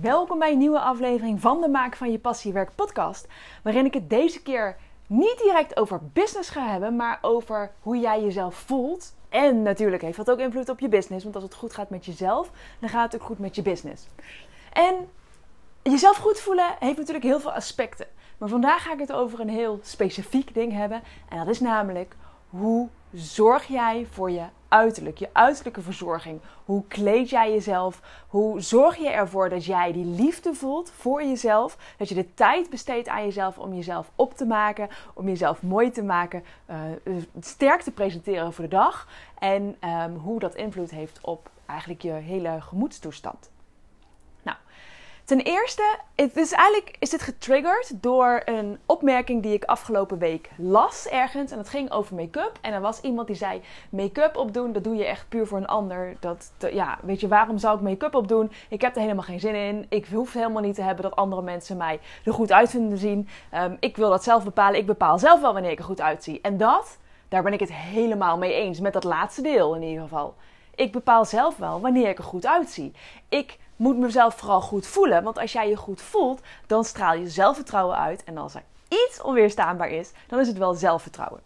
welkom bij een nieuwe aflevering van de Maak van je Passiewerk podcast. Waarin ik het deze keer niet direct over business ga hebben, maar over hoe jij jezelf voelt. En natuurlijk heeft dat ook invloed op je business, want als het goed gaat met jezelf, dan gaat het ook goed met je business. En jezelf goed voelen heeft natuurlijk heel veel aspecten. Maar vandaag ga ik het over een heel specifiek ding hebben. En dat is namelijk hoe zorg jij voor je uiterlijk, je uiterlijke verzorging. Hoe kleed jij jezelf? Hoe zorg je ervoor dat jij die liefde voelt voor jezelf? Dat je de tijd besteedt aan jezelf om jezelf op te maken, om jezelf mooi te maken, uh, sterk te presenteren voor de dag. En um, hoe dat invloed heeft op eigenlijk je hele gemoedstoestand. Ten eerste, het is eigenlijk is dit getriggerd door een opmerking die ik afgelopen week las ergens. En dat ging over make-up. En er was iemand die zei: make-up opdoen, dat doe je echt puur voor een ander. Dat, ja, weet je, waarom zou ik make-up opdoen? Ik heb er helemaal geen zin in. Ik hoef helemaal niet te hebben dat andere mensen mij er goed uit vinden zien. Um, ik wil dat zelf bepalen. Ik bepaal zelf wel wanneer ik er goed uitzie. En dat, daar ben ik het helemaal mee eens. Met dat laatste deel in ieder geval. Ik bepaal zelf wel wanneer ik er goed uitzie. Ik moet mezelf vooral goed voelen. Want als jij je goed voelt, dan straal je zelfvertrouwen uit. En als er iets onweerstaanbaar is, dan is het wel zelfvertrouwen.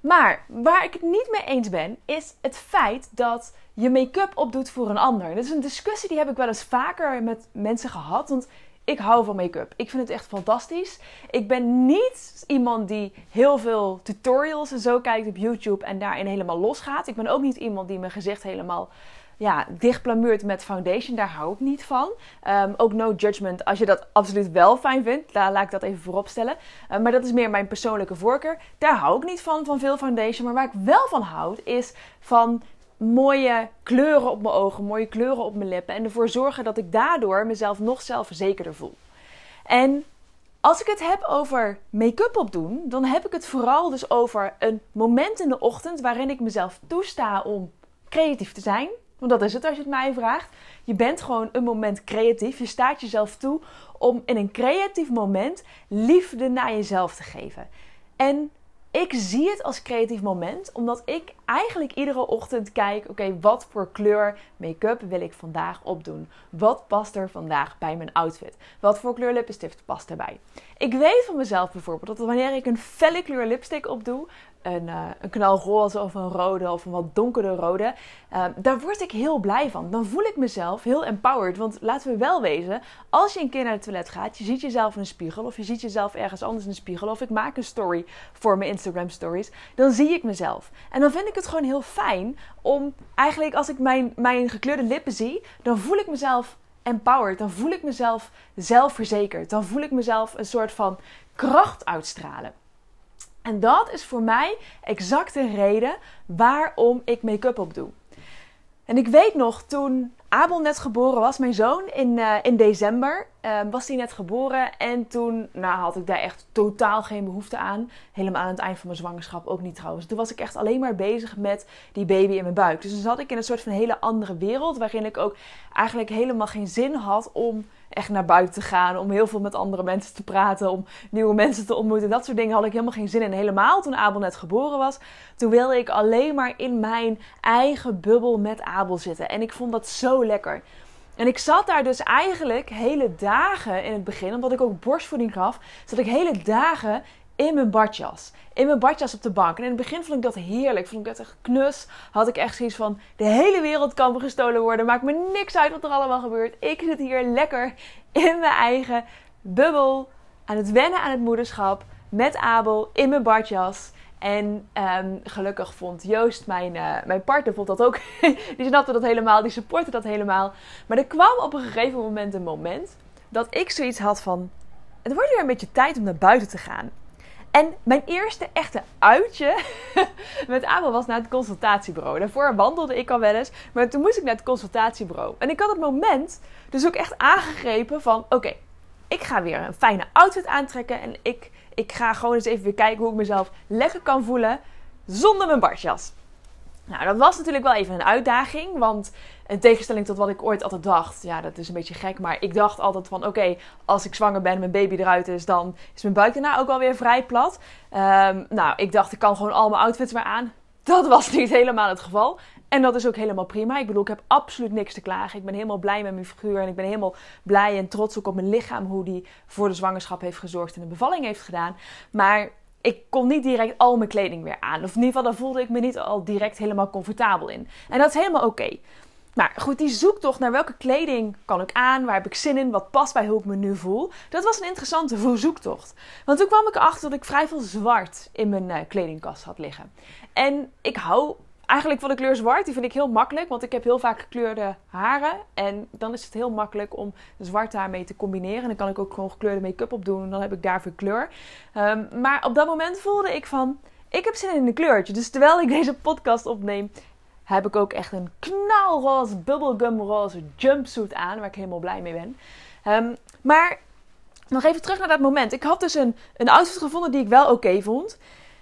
Maar waar ik het niet mee eens ben, is het feit dat je make-up opdoet voor een ander. Dat is een discussie die heb ik wel eens vaker met mensen gehad. Want ik hou van make-up. Ik vind het echt fantastisch. Ik ben niet iemand die heel veel tutorials en zo kijkt op YouTube en daarin helemaal losgaat. Ik ben ook niet iemand die mijn gezicht helemaal ja, dicht met foundation. Daar hou ik niet van. Um, ook no judgment als je dat absoluut wel fijn vindt. Daar laat ik dat even voorop stellen. Um, maar dat is meer mijn persoonlijke voorkeur. Daar hou ik niet van, van veel foundation. Maar waar ik wel van houd, is van mooie kleuren op mijn ogen, mooie kleuren op mijn lippen. En ervoor zorgen dat ik daardoor mezelf nog zelfverzekerder voel. En als ik het heb over make-up opdoen, dan heb ik het vooral dus over een moment in de ochtend waarin ik mezelf toesta om creatief te zijn. Want dat is het als je het mij vraagt. Je bent gewoon een moment creatief. Je staat jezelf toe om in een creatief moment liefde naar jezelf te geven. En ik zie het als creatief moment, omdat ik eigenlijk iedere ochtend kijk: oké, wat voor kleur make-up wil ik vandaag opdoen? Wat past er vandaag bij mijn outfit? Wat voor kleur lippenstift past erbij? Ik weet van mezelf bijvoorbeeld dat wanneer ik een felle kleur lipstick opdoe, een, uh, een knalroze of een rode of een wat donkere rode. Uh, daar word ik heel blij van. Dan voel ik mezelf heel empowered. Want laten we wel wezen, als je een keer naar het toilet gaat, je ziet jezelf in een spiegel of je ziet jezelf ergens anders in een spiegel of ik maak een story voor mijn Instagram stories, dan zie ik mezelf. En dan vind ik het gewoon heel fijn om eigenlijk als ik mijn, mijn gekleurde lippen zie, dan voel ik mezelf empowered. Dan voel ik mezelf zelfverzekerd. Dan voel ik mezelf een soort van kracht uitstralen. En dat is voor mij exact de reden waarom ik make-up op doe. En ik weet nog, toen Abel net geboren was, mijn zoon, in, uh, in december, uh, was hij net geboren. En toen nou, had ik daar echt totaal geen behoefte aan. Helemaal aan het eind van mijn zwangerschap ook niet trouwens. Toen was ik echt alleen maar bezig met die baby in mijn buik. Dus dan zat ik in een soort van hele andere wereld, waarin ik ook eigenlijk helemaal geen zin had om echt naar buiten te gaan, om heel veel met andere mensen te praten, om nieuwe mensen te ontmoeten. Dat soort dingen had ik helemaal geen zin in. Helemaal toen Abel net geboren was, toen wilde ik alleen maar in mijn eigen bubbel met Abel zitten. En ik vond dat zo lekker. En ik zat daar dus eigenlijk hele dagen in het begin, omdat ik ook borstvoeding gaf, zat ik hele dagen in mijn badjas. In mijn badjas op de bank. En in het begin vond ik dat heerlijk. Vond ik dat echt knus. Had ik echt zoiets van: de hele wereld kan gestolen worden. Maakt me niks uit wat er allemaal gebeurt. Ik zit hier lekker in mijn eigen bubbel. Aan het wennen aan het moederschap. Met Abel in mijn badjas. En um, gelukkig vond Joost, mijn, uh, mijn partner, vond dat ook. die snapte dat helemaal, die supportte dat helemaal. Maar er kwam op een gegeven moment een moment dat ik zoiets had van: het wordt weer een beetje tijd om naar buiten te gaan. En mijn eerste echte uitje met Abel was naar het consultatiebureau. Daarvoor wandelde ik al wel eens, maar toen moest ik naar het consultatiebureau. En ik had het moment dus ook echt aangegrepen van... Oké, ik ga weer een fijne outfit aantrekken en ik, ik ga gewoon eens even weer kijken hoe ik mezelf lekker kan voelen zonder mijn barsjas. Nou, dat was natuurlijk wel even een uitdaging, want in tegenstelling tot wat ik ooit altijd dacht, ja, dat is een beetje gek, maar ik dacht altijd van, oké, als ik zwanger ben en mijn baby eruit is, dan is mijn buik daarna ook alweer vrij plat. Um, nou, ik dacht, ik kan gewoon al mijn outfits weer aan. Dat was niet helemaal het geval. En dat is ook helemaal prima. Ik bedoel, ik heb absoluut niks te klagen. Ik ben helemaal blij met mijn figuur. En ik ben helemaal blij en trots ook op mijn lichaam. Hoe die voor de zwangerschap heeft gezorgd en de bevalling heeft gedaan. Maar ik kon niet direct al mijn kleding weer aan. Of in ieder geval, daar voelde ik me niet al direct helemaal comfortabel in. En dat is helemaal oké. Maar goed, die zoektocht naar welke kleding kan ik aan, waar heb ik zin in, wat past bij hoe ik me nu voel, dat was een interessante zoektocht. Want toen kwam ik erachter dat ik vrij veel zwart in mijn uh, kledingkast had liggen. En ik hou eigenlijk van de kleur zwart, die vind ik heel makkelijk, want ik heb heel vaak gekleurde haren. En dan is het heel makkelijk om zwart daarmee te combineren. En dan kan ik ook gewoon gekleurde make-up op doen en dan heb ik daarvoor kleur. Um, maar op dat moment voelde ik van, ik heb zin in een kleurtje. Dus terwijl ik deze podcast opneem, heb ik ook echt een knalroze, bubblegumroze jumpsuit aan, waar ik helemaal blij mee ben. Um, maar nog even terug naar dat moment. Ik had dus een, een outfit gevonden die ik wel oké vond.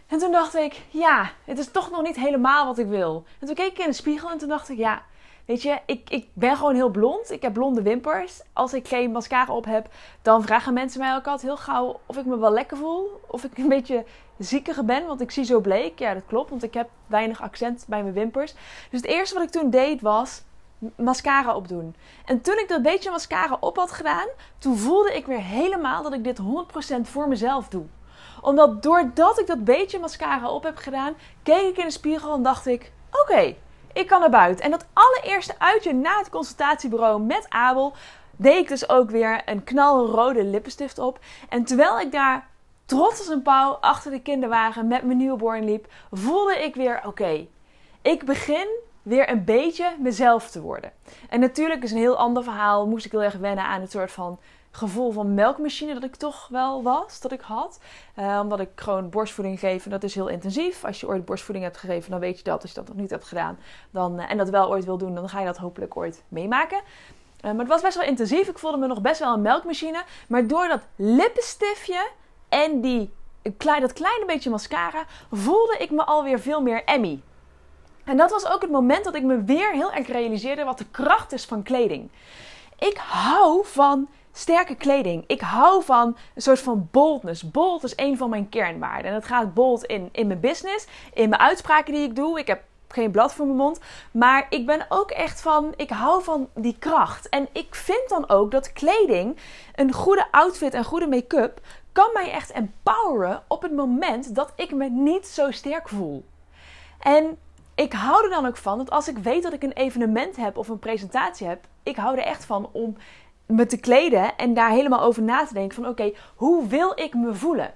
En toen dacht ik, ja, het is toch nog niet helemaal wat ik wil. En toen keek ik in de spiegel en toen dacht ik, ja, weet je, ik, ik ben gewoon heel blond. Ik heb blonde wimpers. Als ik geen mascara op heb, dan vragen mensen mij ook altijd heel gauw of ik me wel lekker voel. Of ik een beetje ziekiger ben, want ik zie zo bleek. Ja, dat klopt, want ik heb weinig accent bij mijn wimpers. Dus het eerste wat ik toen deed was mascara opdoen. En toen ik dat beetje mascara op had gedaan, toen voelde ik weer helemaal dat ik dit 100% voor mezelf doe omdat doordat ik dat beetje mascara op heb gedaan, keek ik in de spiegel en dacht ik: oké, ik kan naar buiten. En dat allereerste uitje na het consultatiebureau met Abel deed ik dus ook weer een knalrode lippenstift op. En terwijl ik daar trots als een pauw achter de kinderwagen met mijn newborn liep, voelde ik weer: oké, ik begin weer een beetje mezelf te worden. En natuurlijk is een heel ander verhaal. Moest ik heel erg wennen aan het soort van gevoel van melkmachine dat ik toch wel was, dat ik had. Uh, omdat ik gewoon borstvoeding geef en dat is heel intensief. Als je ooit borstvoeding hebt gegeven, dan weet je dat. Als je dat nog niet hebt gedaan dan, uh, en dat wel ooit wil doen, dan ga je dat hopelijk ooit meemaken. Uh, maar het was best wel intensief. Ik voelde me nog best wel een melkmachine. Maar door dat lippenstiftje en die, dat kleine beetje mascara voelde ik me alweer veel meer Emmy. En dat was ook het moment dat ik me weer heel erg realiseerde wat de kracht is van kleding. Ik hou van sterke kleding. Ik hou van een soort van boldness. Bold is een van mijn kernwaarden. En dat gaat bold in, in mijn business, in mijn uitspraken die ik doe. Ik heb geen blad voor mijn mond. Maar ik ben ook echt van, ik hou van die kracht. En ik vind dan ook dat kleding, een goede outfit en goede make-up, kan mij echt empoweren op het moment dat ik me niet zo sterk voel. En ik hou er dan ook van dat als ik weet dat ik een evenement heb of een presentatie heb, ik hou er echt van om me te kleden en daar helemaal over na te denken van oké, hoe wil ik me voelen?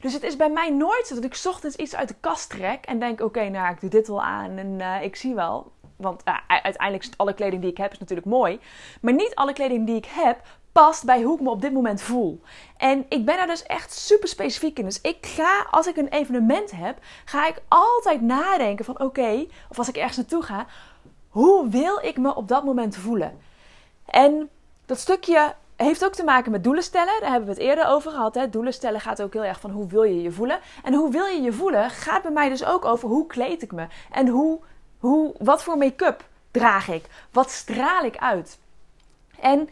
Dus het is bij mij nooit zo dat ik ochtends iets uit de kast trek en denk oké, nou ik doe dit wel aan en uh, ik zie wel. Want uh, uiteindelijk is alle kleding die ik heb is natuurlijk mooi. Maar niet alle kleding die ik heb past bij hoe ik me op dit moment voel. En ik ben daar dus echt super specifiek in. Dus ik ga, als ik een evenement heb, ga ik altijd nadenken van oké, of als ik ergens naartoe ga, hoe wil ik me op dat moment voelen? En dat stukje heeft ook te maken met doelen stellen. Daar hebben we het eerder over gehad. Hè. Doelen stellen gaat ook heel erg van hoe wil je je voelen. En hoe wil je je voelen gaat bij mij dus ook over hoe kleed ik me. En hoe, hoe, wat voor make-up draag ik. Wat straal ik uit. En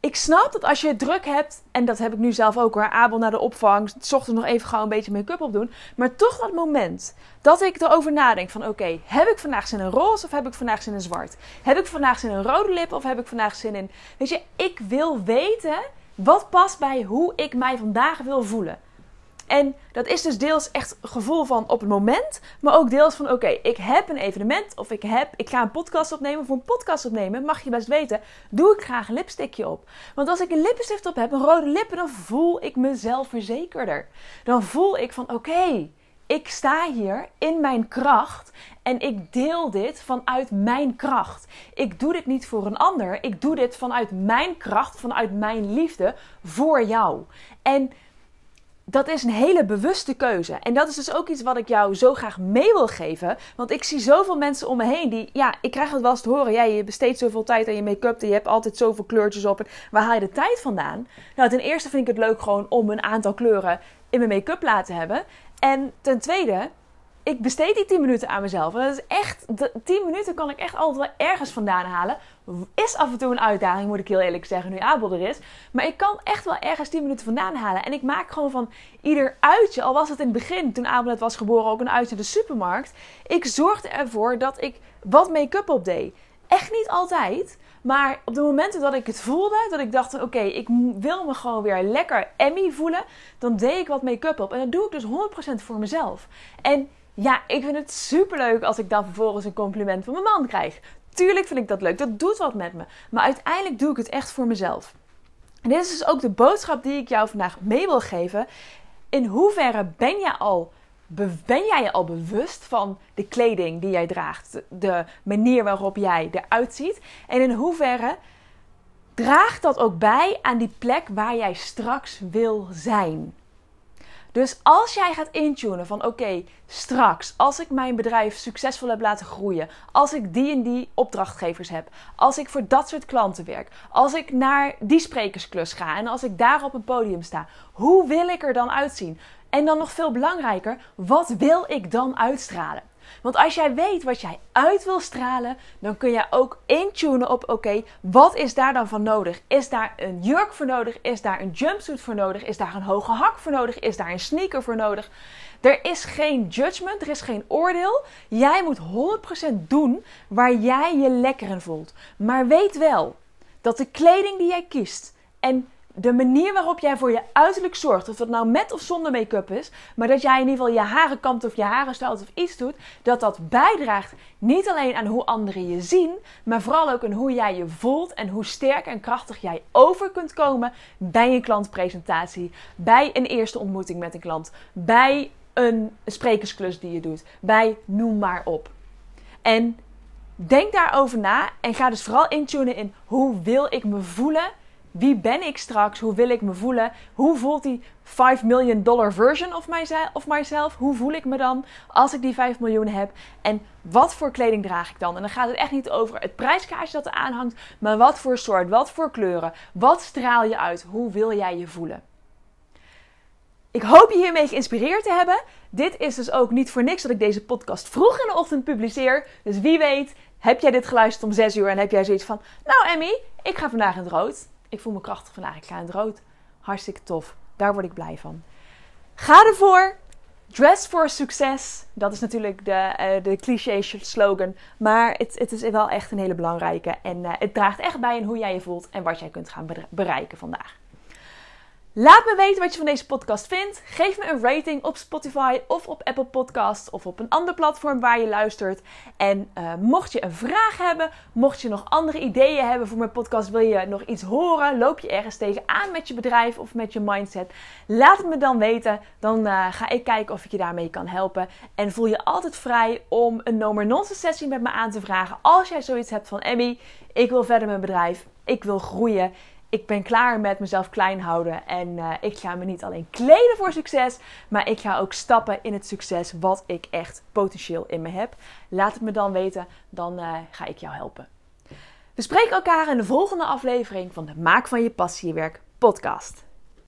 ik snap dat als je druk hebt, en dat heb ik nu zelf ook hoor, Abel naar de opvang, s ochtends nog even gauw een beetje make-up opdoen. Maar toch dat moment dat ik erover nadenk van oké, heb ik vandaag zin in roze of heb ik vandaag zin in zwart? Heb ik vandaag zin in rode lip of heb ik vandaag zin in... Weet je, ik wil weten wat past bij hoe ik mij vandaag wil voelen. En dat is dus deels echt gevoel van op het moment, maar ook deels van oké, ik heb een evenement of ik, heb, ik ga een podcast opnemen. Voor een podcast opnemen mag je best weten, doe ik graag een lipstickje op. Want als ik een lippenstift op heb, een rode lippen, dan voel ik mezelf verzekerder. Dan voel ik van oké, ik sta hier in mijn kracht en ik deel dit vanuit mijn kracht. Ik doe dit niet voor een ander, ik doe dit vanuit mijn kracht, vanuit mijn liefde voor jou. En dat is een hele bewuste keuze. En dat is dus ook iets wat ik jou zo graag mee wil geven. Want ik zie zoveel mensen om me heen die, ja, ik krijg het wel eens te horen. Ja, je besteedt zoveel tijd aan je make-up. Je hebt altijd zoveel kleurtjes op. En waar haal je de tijd vandaan? Nou, ten eerste vind ik het leuk gewoon om een aantal kleuren in mijn make-up laten hebben. En ten tweede, ik besteed die 10 minuten aan mezelf. En dat is echt, 10 minuten kan ik echt altijd wel ergens vandaan halen. Is af en toe een uitdaging, moet ik heel eerlijk zeggen, nu Abel er is. Maar ik kan echt wel ergens 10 minuten vandaan halen. En ik maak gewoon van ieder uitje, al was het in het begin, toen Abel net was geboren, ook een uitje de supermarkt. Ik zorgde ervoor dat ik wat make-up op deed. Echt niet altijd. Maar op de momenten dat ik het voelde, dat ik dacht: oké, ik wil me gewoon weer lekker Emmy voelen, dan deed ik wat make-up op. En dat doe ik dus 100% voor mezelf. En ja, ik vind het superleuk als ik dan vervolgens een compliment van mijn man krijg. Tuurlijk vind ik dat leuk, dat doet wat met me. Maar uiteindelijk doe ik het echt voor mezelf. En dit is dus ook de boodschap die ik jou vandaag mee wil geven. In hoeverre ben jij al ben jij je al bewust van de kleding die jij draagt, de manier waarop jij eruit ziet? En in hoeverre draagt dat ook bij aan die plek waar jij straks wil zijn? Dus als jij gaat intunen van oké, straks, als ik mijn bedrijf succesvol heb laten groeien, als ik die en die opdrachtgevers heb, als ik voor dat soort klanten werk, als ik naar die sprekersklus ga en als ik daar op een podium sta, hoe wil ik er dan uitzien? En dan nog veel belangrijker, wat wil ik dan uitstralen? Want als jij weet wat jij uit wil stralen, dan kun je ook intunen op: oké, wat is daar dan van nodig? Is daar een jurk voor nodig? Is daar een jumpsuit voor nodig? Is daar een hoge hak voor nodig? Is daar een sneaker voor nodig? Er is geen judgment, er is geen oordeel. Jij moet 100% doen waar jij je lekker in voelt. Maar weet wel dat de kleding die jij kiest en de manier waarop jij voor je uiterlijk zorgt, of dat nou met of zonder make-up is, maar dat jij in ieder geval je haren kamt of je haren stelt of iets doet, dat dat bijdraagt niet alleen aan hoe anderen je zien, maar vooral ook aan hoe jij je voelt en hoe sterk en krachtig jij over kunt komen bij een klantpresentatie, bij een eerste ontmoeting met een klant, bij een sprekersklus die je doet, bij noem maar op. En denk daarover na en ga dus vooral intunen in hoe wil ik me voelen wie ben ik straks? Hoe wil ik me voelen? Hoe voelt die 5 million dollar version of myself? Hoe voel ik me dan als ik die 5 miljoen heb? En wat voor kleding draag ik dan? En dan gaat het echt niet over het prijskaartje dat er aanhangt, maar wat voor soort, wat voor kleuren, wat straal je uit? Hoe wil jij je voelen? Ik hoop je hiermee geïnspireerd te hebben. Dit is dus ook niet voor niks dat ik deze podcast vroeg in de ochtend publiceer. Dus wie weet, heb jij dit geluisterd om 6 uur en heb jij zoiets van: Nou, Emmy, ik ga vandaag in het rood ik voel me krachtig vandaag. Ik ga in het rood. Hartstikke tof. Daar word ik blij van. Ga ervoor. Dress for success. Dat is natuurlijk de, uh, de cliché slogan. Maar het, het, is wel echt een hele belangrijke. En uh, het draagt echt bij in hoe jij je voelt en wat jij kunt gaan bereiken vandaag. Laat me weten wat je van deze podcast vindt. Geef me een rating op Spotify of op Apple Podcasts of op een ander platform waar je luistert. En uh, mocht je een vraag hebben, mocht je nog andere ideeën hebben voor mijn podcast, wil je nog iets horen, loop je ergens tegenaan met je bedrijf of met je mindset, laat het me dan weten. Dan uh, ga ik kijken of ik je daarmee kan helpen. En voel je altijd vrij om een no nonsense sessie met me aan te vragen als jij zoiets hebt van Emmy, ik wil verder mijn bedrijf, ik wil groeien ik ben klaar met mezelf klein houden. En uh, ik ga me niet alleen kleden voor succes, maar ik ga ook stappen in het succes wat ik echt potentieel in me heb. Laat het me dan weten, dan uh, ga ik jou helpen. We spreken elkaar in de volgende aflevering van de Maak van je passie werk podcast.